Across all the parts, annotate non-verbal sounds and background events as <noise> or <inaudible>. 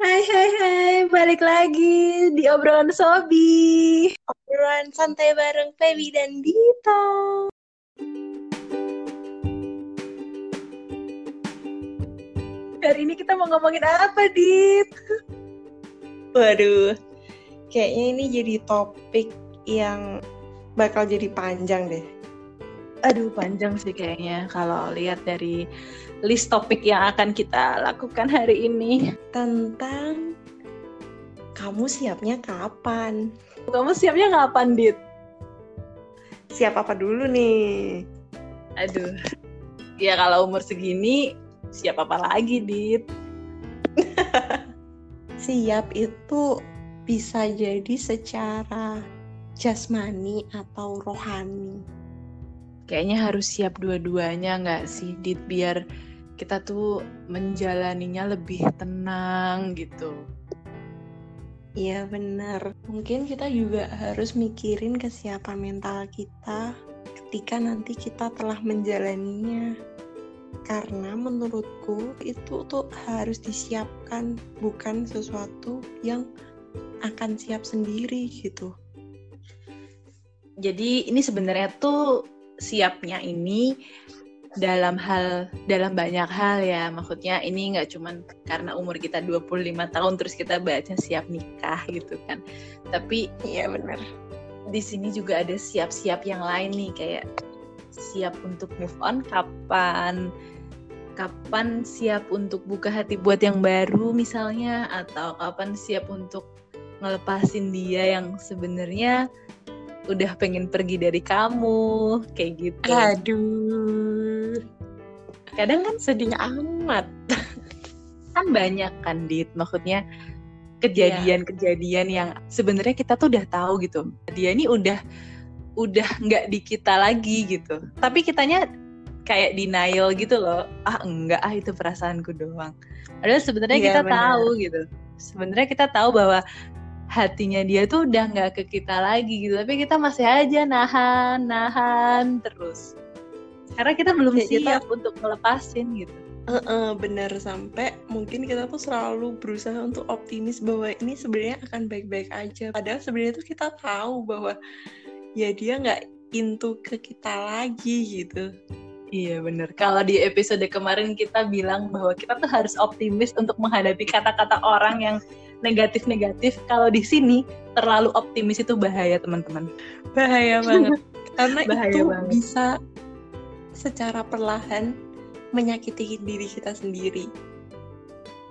Hai hai hai, balik lagi di obrolan Sobi. Obrolan santai bareng Feby dan Dito. Hari ini kita mau ngomongin apa, Dit? Waduh, kayaknya ini jadi topik yang bakal jadi panjang deh. Aduh, panjang sih kayaknya kalau lihat dari list topik yang akan kita lakukan hari ini. Tentang kamu siapnya kapan? Kamu siapnya kapan, Dit? Siap apa dulu nih? Aduh, ya kalau umur segini siap apa lagi, Dit? <laughs> Siap itu bisa jadi secara jasmani atau rohani. Kayaknya harus siap dua-duanya nggak sih, Dit? Biar kita tuh menjalaninya lebih tenang gitu. Iya benar. Mungkin kita juga harus mikirin kesiapan mental kita ketika nanti kita telah menjalaninya. Karena menurutku itu tuh harus disiapkan, bukan sesuatu yang akan siap sendiri gitu. Jadi ini sebenarnya tuh siapnya ini dalam hal dalam banyak hal ya. Maksudnya ini nggak cuman karena umur kita 25 tahun terus kita baca siap nikah gitu kan. Tapi iya benar. di sini juga ada siap-siap yang lain nih kayak siap untuk move on kapan? Kapan siap untuk buka hati buat yang baru misalnya? Atau kapan siap untuk ngelepasin dia yang sebenarnya udah pengen pergi dari kamu kayak gitu. Aduh. Kadang kan sedih amat. <laughs> kan banyak kan Dit, maksudnya kejadian-kejadian yang sebenarnya kita tuh udah tahu gitu. Dia ini udah udah nggak di kita lagi gitu. Tapi kitanya kayak denial gitu loh. Ah enggak ah itu perasaanku doang. Padahal sebenarnya ya, kita bener. tahu gitu. Sebenarnya kita tahu bahwa hatinya dia tuh udah nggak ke kita lagi gitu. Tapi kita masih aja nahan nahan terus. Karena kita belum ya, siap kita... untuk melepasin gitu. Uh -uh, bener. Sampai mungkin kita tuh selalu berusaha untuk optimis bahwa ini sebenarnya akan baik-baik aja. Padahal sebenarnya tuh kita tahu bahwa ya dia nggak into ke kita lagi gitu. Iya bener. Kalau di episode kemarin kita bilang bahwa kita tuh harus optimis untuk menghadapi kata-kata orang yang negatif-negatif kalau di sini terlalu optimis itu bahaya teman-teman. Bahaya banget. <laughs> Karena bahaya itu banget. bisa secara perlahan menyakiti diri kita sendiri.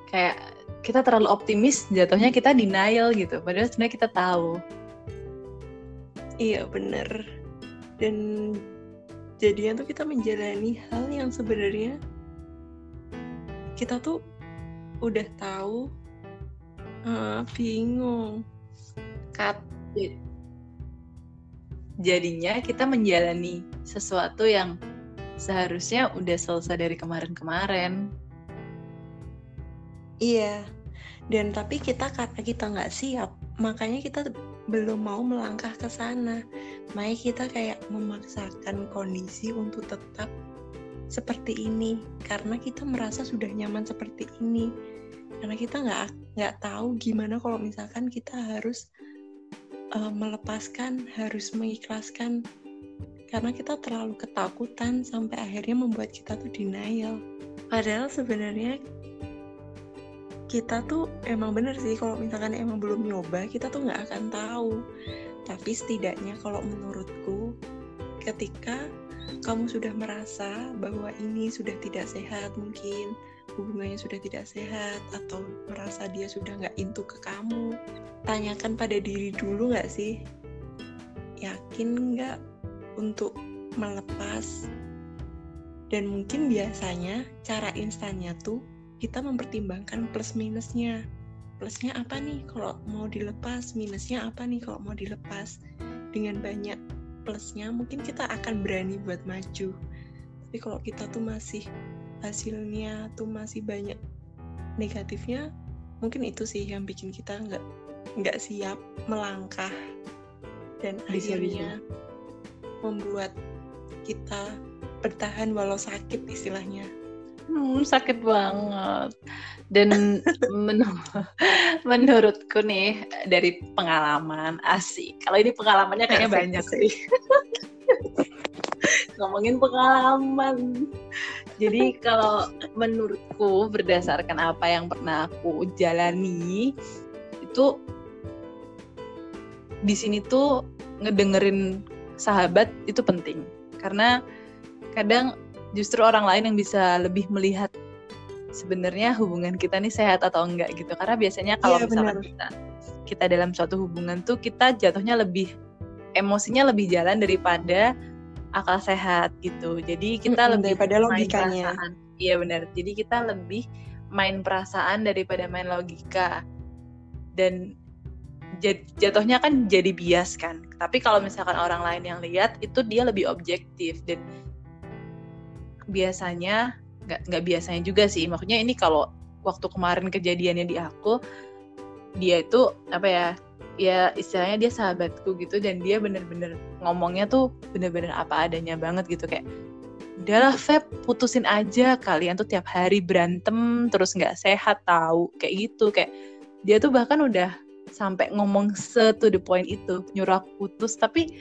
Kayak kita terlalu optimis jatuhnya kita denial gitu. Padahal sebenarnya kita tahu. Iya bener. Dan jadinya tuh kita menjalani hal yang sebenarnya kita tuh udah tahu Ah, bingung. Kat. Jadinya kita menjalani sesuatu yang seharusnya udah selesai dari kemarin-kemarin. Iya. Dan tapi kita karena kita nggak siap, makanya kita belum mau melangkah ke sana. Makanya kita kayak memaksakan kondisi untuk tetap seperti ini karena kita merasa sudah nyaman seperti ini karena kita nggak nggak tahu gimana kalau misalkan kita harus uh, melepaskan harus mengikhlaskan. Karena kita terlalu ketakutan sampai akhirnya membuat kita tuh denial. Padahal sebenarnya kita tuh emang bener sih kalau misalkan emang belum nyoba kita tuh nggak akan tahu. Tapi setidaknya kalau menurutku ketika kamu sudah merasa bahwa ini sudah tidak sehat mungkin hubungannya sudah tidak sehat atau merasa dia sudah nggak into ke kamu tanyakan pada diri dulu nggak sih? Yakin nggak untuk melepas? Dan mungkin biasanya cara instannya tuh kita mempertimbangkan plus minusnya. Plusnya apa nih kalau mau dilepas? Minusnya apa nih kalau mau dilepas? Dengan banyak plusnya mungkin kita akan berani buat maju. Tapi kalau kita tuh masih hasilnya tuh masih banyak negatifnya mungkin itu sih yang bikin kita nggak nggak siap melangkah dan bisa, akhirnya bisa. membuat kita bertahan walau sakit istilahnya. Hmm, sakit banget. Dan <laughs> men menurutku nih dari pengalaman asik. Kalau ini pengalamannya kayaknya asik, banyak sih. <laughs> Ngomongin pengalaman jadi kalau menurutku berdasarkan apa yang pernah aku jalani itu di sini tuh ngedengerin sahabat itu penting. Karena kadang justru orang lain yang bisa lebih melihat sebenarnya hubungan kita nih sehat atau enggak gitu. Karena biasanya kalau yeah, misalnya kita kita dalam suatu hubungan tuh kita jatuhnya lebih emosinya lebih jalan daripada akal sehat gitu. Jadi kita mm -hmm, lebih daripada logikanya. iya benar. Jadi kita lebih main perasaan daripada main logika. Dan jatuhnya kan jadi bias kan. Tapi kalau misalkan orang lain yang lihat itu dia lebih objektif. Dan biasanya nggak nggak biasanya juga sih. Maksudnya ini kalau waktu kemarin kejadiannya di aku dia itu apa ya ya istilahnya dia sahabatku gitu dan dia bener-bener ngomongnya tuh bener-bener apa adanya banget gitu kayak udahlah Feb putusin aja kalian tuh tiap hari berantem terus nggak sehat tahu kayak gitu kayak dia tuh bahkan udah sampai ngomong se to the point itu nyuruh aku putus tapi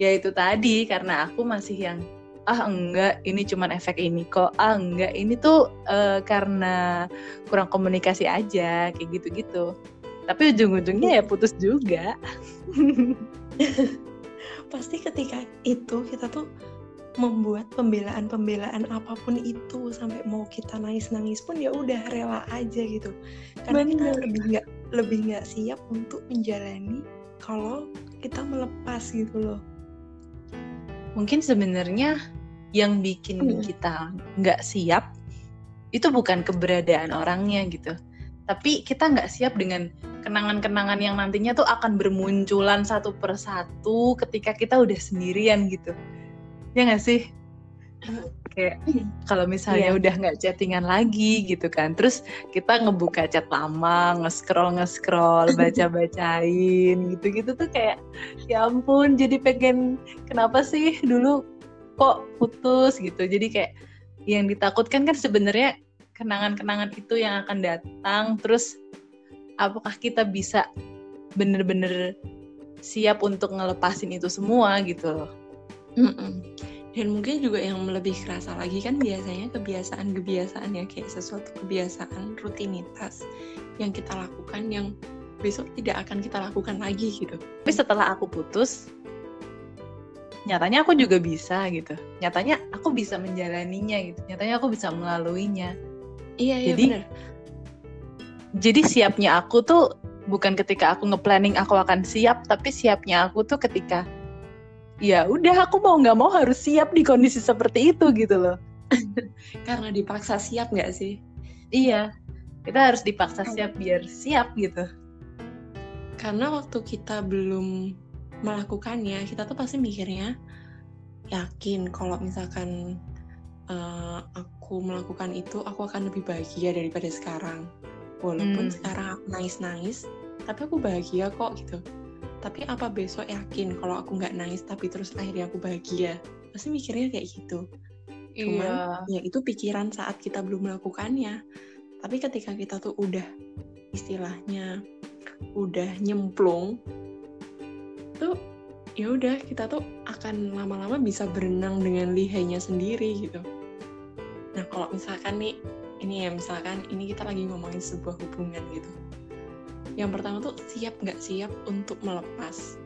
ya itu tadi karena aku masih yang ah enggak ini cuman efek ini kok ah enggak ini tuh uh, karena kurang komunikasi aja kayak gitu-gitu tapi ujung-ujungnya ya putus juga <laughs> pasti ketika itu kita tuh membuat pembelaan-pembelaan apa pun itu sampai mau kita nangis-nangis pun ya udah rela aja gitu karena Bener. kita lebih nggak lebih nggak siap untuk menjalani kalau kita melepas gitu loh mungkin sebenarnya yang bikin hmm. kita nggak siap itu bukan keberadaan orangnya gitu tapi kita nggak siap dengan kenangan-kenangan yang nantinya tuh akan bermunculan satu persatu ketika kita udah sendirian gitu. Ya nggak sih? Kayak kalau misalnya yeah. udah nggak chattingan lagi gitu kan terus kita ngebuka chat lama nge-scroll nge-scroll baca-bacain gitu-gitu tuh kayak ya ampun jadi pengen kenapa sih dulu kok putus? gitu. Jadi kayak yang ditakutkan kan sebenarnya kenangan-kenangan itu yang akan datang terus apakah kita bisa bener-bener siap untuk ngelepasin itu semua gitu loh. Mm -mm. dan mungkin juga yang lebih kerasa lagi kan biasanya kebiasaan-kebiasaan ya kayak sesuatu kebiasaan rutinitas yang kita lakukan yang besok tidak akan kita lakukan lagi gitu. Tapi setelah aku putus nyatanya aku juga bisa gitu. Nyatanya aku bisa menjalaninya gitu. Nyatanya aku bisa melaluinya. Iya iya jadi bener. Jadi siapnya aku tuh bukan ketika aku ngeplanning aku akan siap tapi siapnya aku tuh ketika ya udah aku mau nggak mau harus siap di kondisi seperti itu gitu loh. <laughs> Karena dipaksa siap nggak sih? Iya kita harus dipaksa siap biar siap gitu. Karena waktu kita belum melakukannya kita tuh pasti mikirnya yakin kalau misalkan uh, aku melakukan itu aku akan lebih bahagia daripada sekarang walaupun hmm. sekarang aku nangis-nangis tapi aku bahagia kok gitu tapi apa besok yakin kalau aku nggak nangis tapi terus akhirnya aku bahagia pasti mikirnya kayak gitu cuman iya. ya itu pikiran saat kita belum melakukannya tapi ketika kita tuh udah istilahnya udah nyemplung tuh ya udah kita tuh akan lama-lama bisa berenang dengan lihainya sendiri gitu. Nah kalau misalkan nih ini ya misalkan ini kita lagi ngomongin sebuah hubungan gitu. Yang pertama tuh siap nggak siap untuk melepas.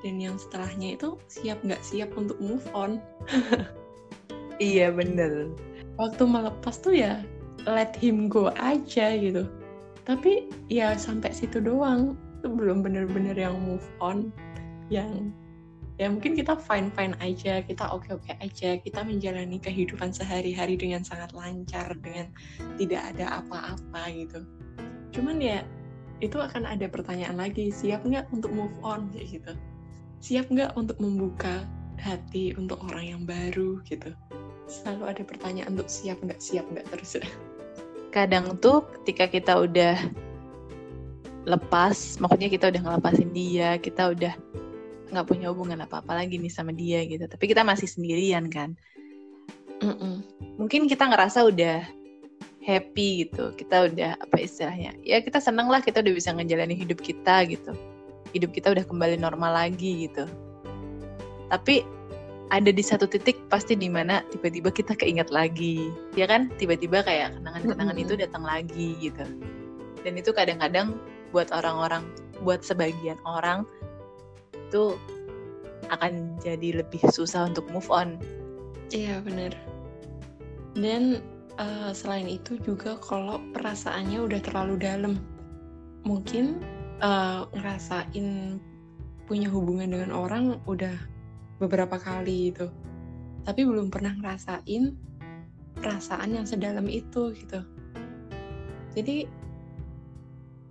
Dan yang setelahnya itu siap nggak siap untuk move on. <laughs> iya bener. Waktu melepas tuh ya let him go aja gitu. Tapi ya sampai situ doang itu belum bener-bener yang move on yang ya mungkin kita fine fine aja kita oke oke aja kita menjalani kehidupan sehari-hari dengan sangat lancar dengan tidak ada apa-apa gitu. Cuman ya itu akan ada pertanyaan lagi siap nggak untuk move on kayak gitu? Siap nggak untuk membuka hati untuk orang yang baru gitu? Selalu ada pertanyaan untuk siap nggak siap nggak terus. <laughs> Kadang tuh ketika kita udah lepas maksudnya kita udah ngelepasin dia kita udah nggak punya hubungan apa-apa lagi nih sama dia gitu. Tapi kita masih sendirian kan. Mm -mm. mungkin kita ngerasa udah happy gitu. Kita udah apa istilahnya ya kita seneng lah kita udah bisa ngejalanin hidup kita gitu. Hidup kita udah kembali normal lagi gitu. Tapi ada di satu titik pasti di mana tiba-tiba kita keinget lagi. Ya kan? Tiba-tiba kayak kenangan-kenangan itu datang lagi gitu. Dan itu kadang-kadang buat orang-orang buat sebagian orang itu akan jadi lebih susah untuk move on. Iya benar dan uh, selain itu juga kalau perasaannya udah terlalu dalam mungkin uh, ngerasain punya hubungan dengan orang udah beberapa kali gitu. Tapi belum pernah ngerasain perasaan yang sedalam itu gitu. Jadi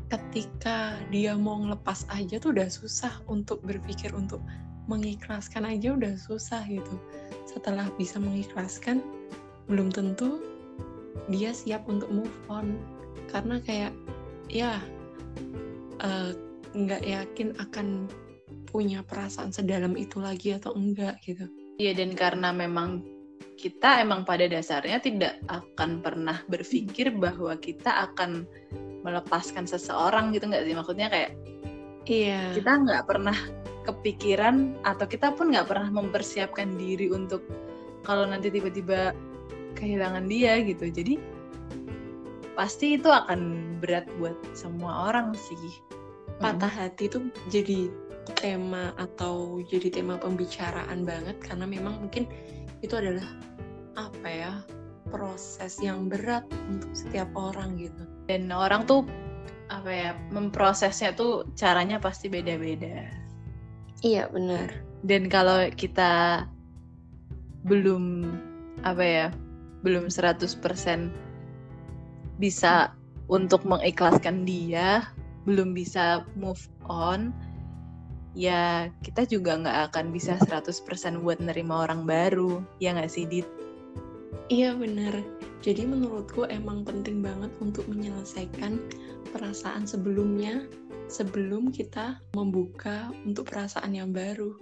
ketika dia mau ngelepas aja tuh udah susah untuk berpikir untuk mengikhlaskan aja udah susah gitu setelah bisa mengikhlaskan belum tentu dia siap untuk move on karena kayak ya eh, nggak uh, yakin akan punya perasaan sedalam itu lagi atau enggak gitu. Iya dan karena memang kita emang pada dasarnya tidak akan pernah berpikir bahwa kita akan melepaskan seseorang gitu nggak sih? Maksudnya kayak iya. kita nggak pernah kepikiran atau kita pun nggak pernah mempersiapkan diri untuk kalau nanti tiba-tiba kehilangan dia gitu. Jadi pasti itu akan berat buat semua orang sih. Patah hati itu jadi tema atau jadi tema pembicaraan banget karena memang mungkin itu adalah apa ya proses yang berat untuk setiap orang gitu dan orang tuh apa ya memprosesnya tuh caranya pasti beda-beda. Iya benar. Dan kalau kita belum apa ya belum 100% bisa untuk mengikhlaskan dia belum bisa move on ya kita juga nggak akan bisa 100% buat nerima orang baru. Ya nggak sih Dit? Iya bener. Jadi menurutku emang penting banget untuk menyelesaikan perasaan sebelumnya sebelum kita membuka untuk perasaan yang baru.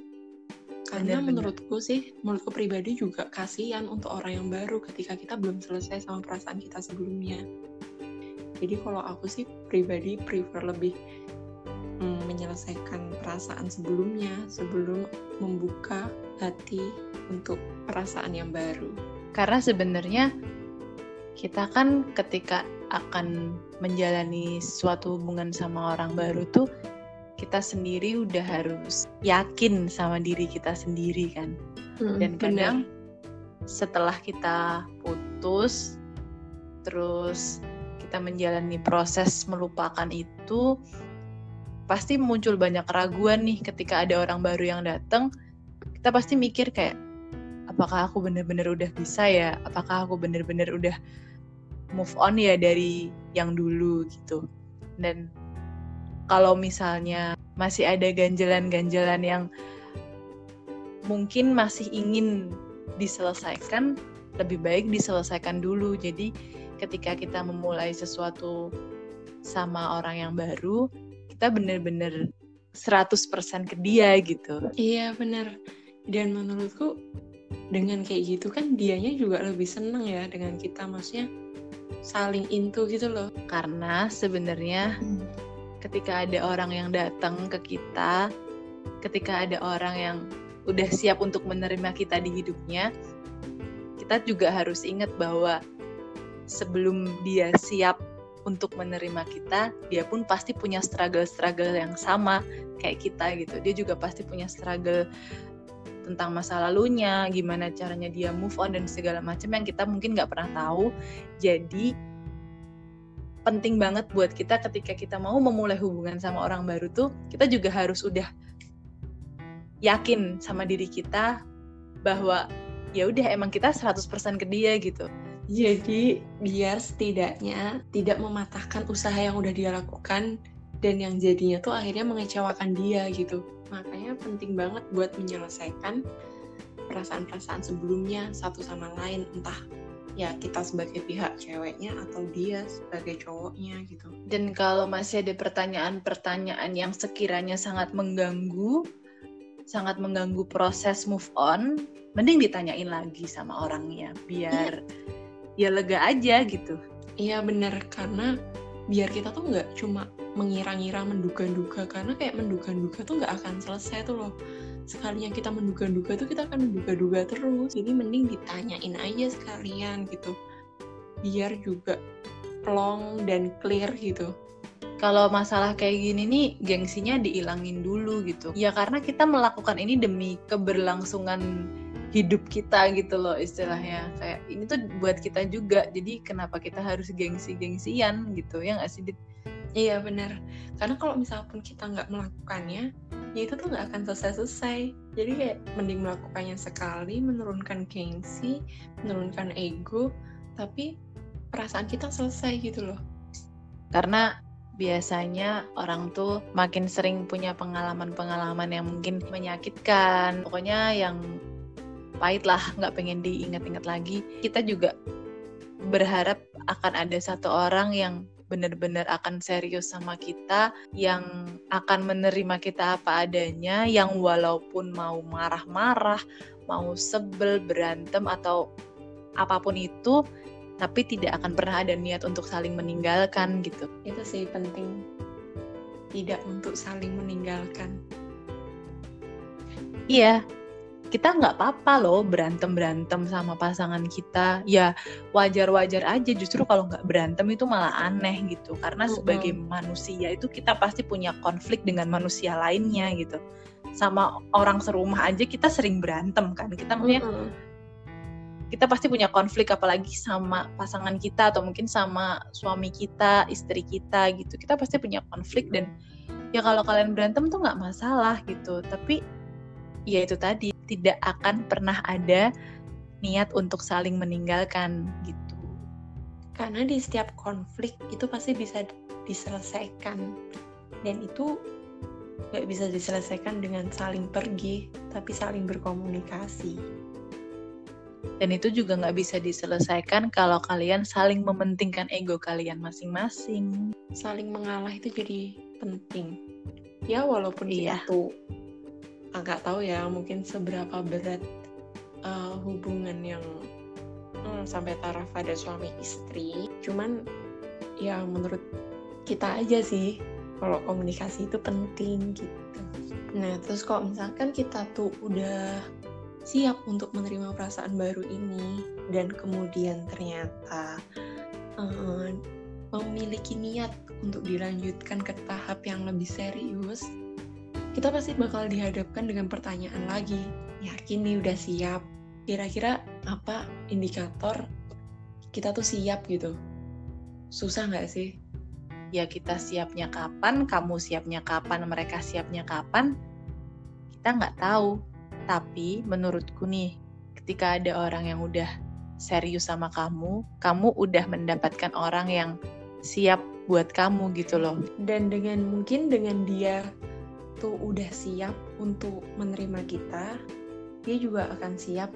Karena bener, menurutku sih menurutku pribadi juga kasihan untuk orang yang baru ketika kita belum selesai sama perasaan kita sebelumnya. Jadi kalau aku sih pribadi prefer lebih mm, menyelesaikan perasaan sebelumnya sebelum membuka hati untuk perasaan yang baru. Karena sebenarnya kita kan ketika akan menjalani suatu hubungan sama orang baru tuh kita sendiri udah harus yakin sama diri kita sendiri kan. Hmm, Dan kadang bener. setelah kita putus terus kita menjalani proses melupakan itu pasti muncul banyak keraguan nih ketika ada orang baru yang datang kita pasti mikir kayak apakah aku bener-bener udah bisa ya apakah aku bener-bener udah move on ya dari yang dulu gitu dan kalau misalnya masih ada ganjalan-ganjalan yang mungkin masih ingin diselesaikan lebih baik diselesaikan dulu jadi ketika kita memulai sesuatu sama orang yang baru kita bener-bener 100% ke dia gitu. Iya bener. Dan menurutku dengan kayak gitu kan dianya juga lebih seneng ya dengan kita maksudnya saling into gitu loh. Karena sebenarnya hmm. ketika ada orang yang datang ke kita, ketika ada orang yang udah siap untuk menerima kita di hidupnya, kita juga harus ingat bahwa sebelum dia siap untuk menerima kita, dia pun pasti punya struggle-struggle yang sama kayak kita gitu. Dia juga pasti punya struggle tentang masa lalunya, gimana caranya dia move on dan segala macam yang kita mungkin nggak pernah tahu. Jadi penting banget buat kita ketika kita mau memulai hubungan sama orang baru tuh, kita juga harus udah yakin sama diri kita bahwa ya udah emang kita 100% ke dia gitu jadi biar setidaknya tidak mematahkan usaha yang udah dia lakukan dan yang jadinya tuh akhirnya mengecewakan dia gitu. Makanya penting banget buat menyelesaikan perasaan-perasaan sebelumnya satu sama lain entah ya kita sebagai pihak ceweknya atau dia sebagai cowoknya gitu. Dan kalau masih ada pertanyaan-pertanyaan yang sekiranya sangat mengganggu, sangat mengganggu proses move on, mending ditanyain lagi sama orangnya biar ya lega aja gitu Iya bener karena biar kita tuh nggak cuma mengira-ngira menduga-duga karena kayak menduga-duga tuh nggak akan selesai tuh loh. Sekalinya kita menduga-duga tuh kita akan menduga-duga terus. Jadi mending ditanyain aja sekalian gitu. Biar juga plong dan clear gitu. Kalau masalah kayak gini nih gengsinya diilangin dulu gitu. Ya karena kita melakukan ini demi keberlangsungan hidup kita gitu loh istilahnya. Kayak ini tuh buat kita juga. Jadi kenapa kita harus gengsi-gengsian gitu ya nggak sih Dit? Iya benar karena kalau misalkan kita nggak melakukannya ya itu tuh nggak akan selesai-selesai. Jadi kayak mending melakukannya sekali menurunkan gengsi menurunkan ego tapi perasaan kita selesai gitu loh. Karena biasanya orang tuh makin sering punya pengalaman-pengalaman yang mungkin menyakitkan. Pokoknya yang pahit lah nggak pengen diingat-ingat lagi. Kita juga berharap akan ada satu orang yang benar-benar akan serius sama kita yang akan menerima kita apa adanya yang walaupun mau marah-marah mau sebel berantem atau apa pun itu tapi tidak akan pernah ada niat untuk saling meninggalkan gitu. Itu sih penting. Tidak untuk saling meninggalkan. Iya kita nggak apa-apa loh berantem berantem sama pasangan kita. Ya wajar-wajar aja justru kalau nggak berantem itu malah aneh gitu. Karena sebagai manusia itu kita pasti punya konflik dengan manusia lainnya gitu. Sama orang serumah aja kita sering berantem kan. Kita punya kita pasti punya konflik apalagi sama pasangan kita atau mungkin sama suami kita istri kita gitu. Kita pasti punya konflik dan ya kalau kalian berantem tuh nggak masalah gitu. Tapi ya itu tadi tidak akan pernah ada niat untuk saling meninggalkan gitu. Karena di setiap konflik itu pasti bisa diselesaikan dan itu nggak bisa diselesaikan dengan saling pergi tapi saling berkomunikasi. Dan itu juga nggak bisa diselesaikan kalau kalian saling mementingkan ego kalian masing-masing. Saling mengalah itu jadi penting. Ya walaupun iya. itu agak tahu ya mungkin seberapa berat uh, hubungan yang hmm, sampai taraf pada suami istri. Cuman ya menurut kita aja sih kalau komunikasi itu penting gitu. Nah terus kalau misalkan kita tuh udah siap untuk menerima perasaan baru ini dan kemudian ternyata uh, memiliki niat untuk dilanjutkan ke tahap yang lebih serius kita pasti bakal dihadapkan dengan pertanyaan lagi. Yakin nih udah siap? Kira-kira apa indikator kita tuh siap gitu? Susah nggak sih? Ya kita siapnya kapan, kamu siapnya kapan, mereka siapnya kapan, kita nggak tahu. Tapi menurutku nih, ketika ada orang yang udah serius sama kamu, kamu udah mendapatkan orang yang siap buat kamu gitu loh. Dan dengan mungkin dengan dia itu udah siap untuk menerima kita, dia juga akan siap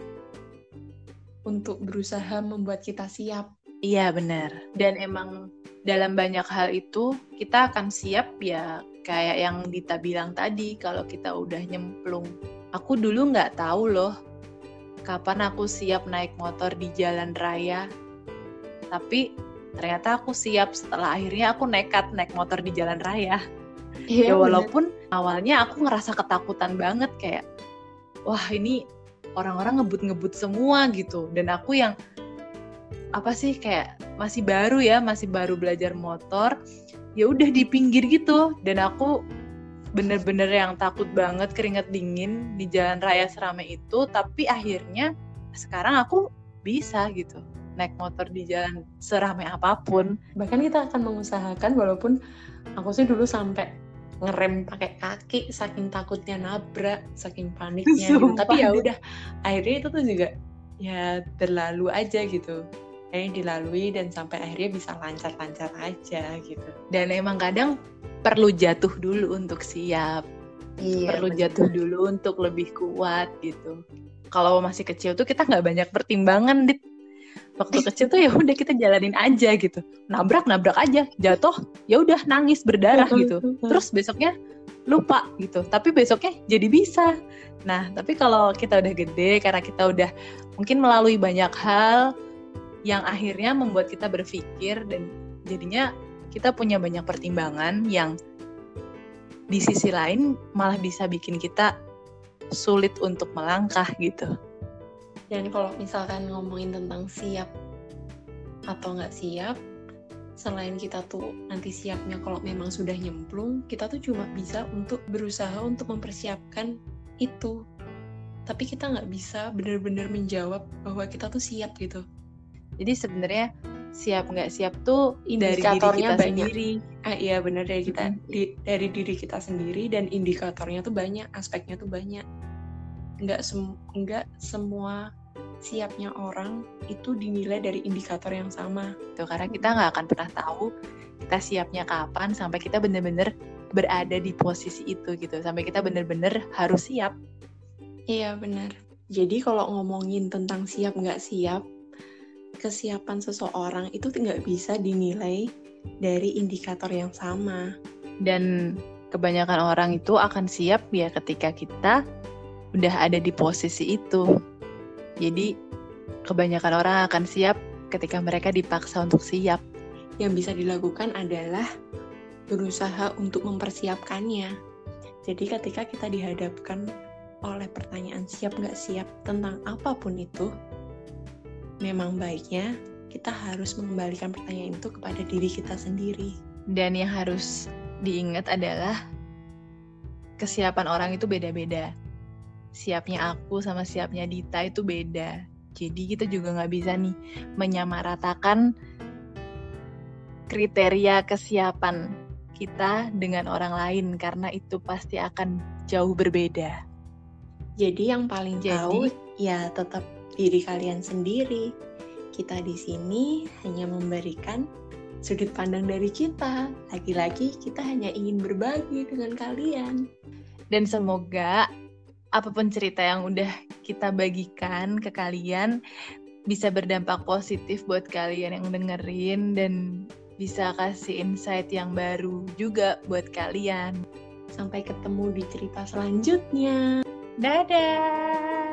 untuk berusaha membuat kita siap. Iya benar. Dan emang dalam banyak hal itu kita akan siap ya kayak yang Dita bilang tadi kalau kita udah nyemplung. Aku dulu nggak tahu loh kapan aku siap naik motor di jalan raya. Tapi ternyata aku siap setelah akhirnya aku nekat naik motor di jalan raya. Iya, ya walaupun bener. awalnya aku ngerasa ketakutan banget kayak wah ini orang-orang ngebut-ngebut semua gitu. Dan aku yang apa sih kayak masih baru ya masih baru belajar motor ya udah di pinggir gitu. Dan aku bener-bener yang takut banget keringet dingin di jalan raya seramai itu. Tapi akhirnya sekarang aku bisa gitu naik motor di jalan seramai apa pun. Bahkan kita akan mengusahakan walaupun aku sih dulu sampai ngerem pakai kaki saking takutnya nabrak saking paniknya gitu. tapi ya udah akhirnya itu tuh juga ya terlalu aja gitu. Akhirnya dilalui dan sampai akhirnya bisa lancar-lancar aja gitu. Dan emang kadang perlu jatuh dulu untuk siap. Iya, perlu betul. jatuh dulu untuk lebih kuat gitu. Kalau masih kecil tuh kita nggak banyak pertimbangan dit waktu kecil tuh ya udah kita jalanin aja gitu. Nabrak nabrak aja. Jatuh ya udah nangis berdarah gitu. Terus besoknya lupa gitu. Tapi besoknya jadi bisa. Nah tapi kalau kita udah gede karena kita udah mungkin melalui banyak hal yang akhirnya membuat kita berpikir dan jadinya kita punya banyak pertimbangan yang di sisi lain malah bisa bikin kita sulit untuk melangkah gitu. Dan kalau misalkan ngomongin tentang siap atau nggak siap, selain kita tuh nanti siapnya kalau memang sudah nyemplung, kita tuh cuma bisa untuk berusaha untuk mempersiapkan itu. Tapi kita nggak bisa benar-benar menjawab bahwa kita tuh siap gitu. Jadi sebenarnya siap nggak siap tuh indikatornya dari diri kita banyak. sendiri. Ah iya benar dari kita di, dari diri kita sendiri dan indikatornya tuh banyak, aspeknya tuh banyak. Nggak sem nggak semua siapnya orang itu dinilai dari indikator yang sama. Tuh, karena kita nggak akan pernah tahu kita siapnya kapan sampai kita bener-bener berada di posisi itu gitu. Sampai kita bener-bener harus siap. Iya benar. Jadi kalau ngomongin tentang siap nggak siap, kesiapan seseorang itu nggak bisa dinilai dari indikator yang sama. Dan kebanyakan orang itu akan siap ya ketika kita udah ada di posisi itu. Jadi kebanyakan orang akan siap ketika mereka dipaksa untuk siap. Yang bisa dilakukan adalah berusaha untuk mempersiapkannya. Jadi ketika kita dihadapkan oleh pertanyaan siap nggak siap tentang apa pun itu, memang baiknya kita harus mengembalikan pertanyaan itu kepada diri kita sendiri. Dan yang harus diingat adalah kesiapan orang itu beda-beda siapnya aku sama siapnya Dita itu beda. Jadi kita juga nggak bisa nih menyamaratakan kriteria kesiapan kita dengan orang lain karena itu pasti akan jauh berbeda. Jadi yang paling Jadi, tahu ya tetap diri kalian sendiri. Kita di sini hanya memberikan sudut pandang dari kita. Lagi-lagi kita hanya ingin berbagi dengan kalian. Dan semoga apa pun cerita yang udah kita bagikan ke kalian bisa berdampak positif buat kalian yang dengerin dan bisa kasih insight yang baru juga buat kalian. Sampai ketemu di cerita selanjutnya. Dadah!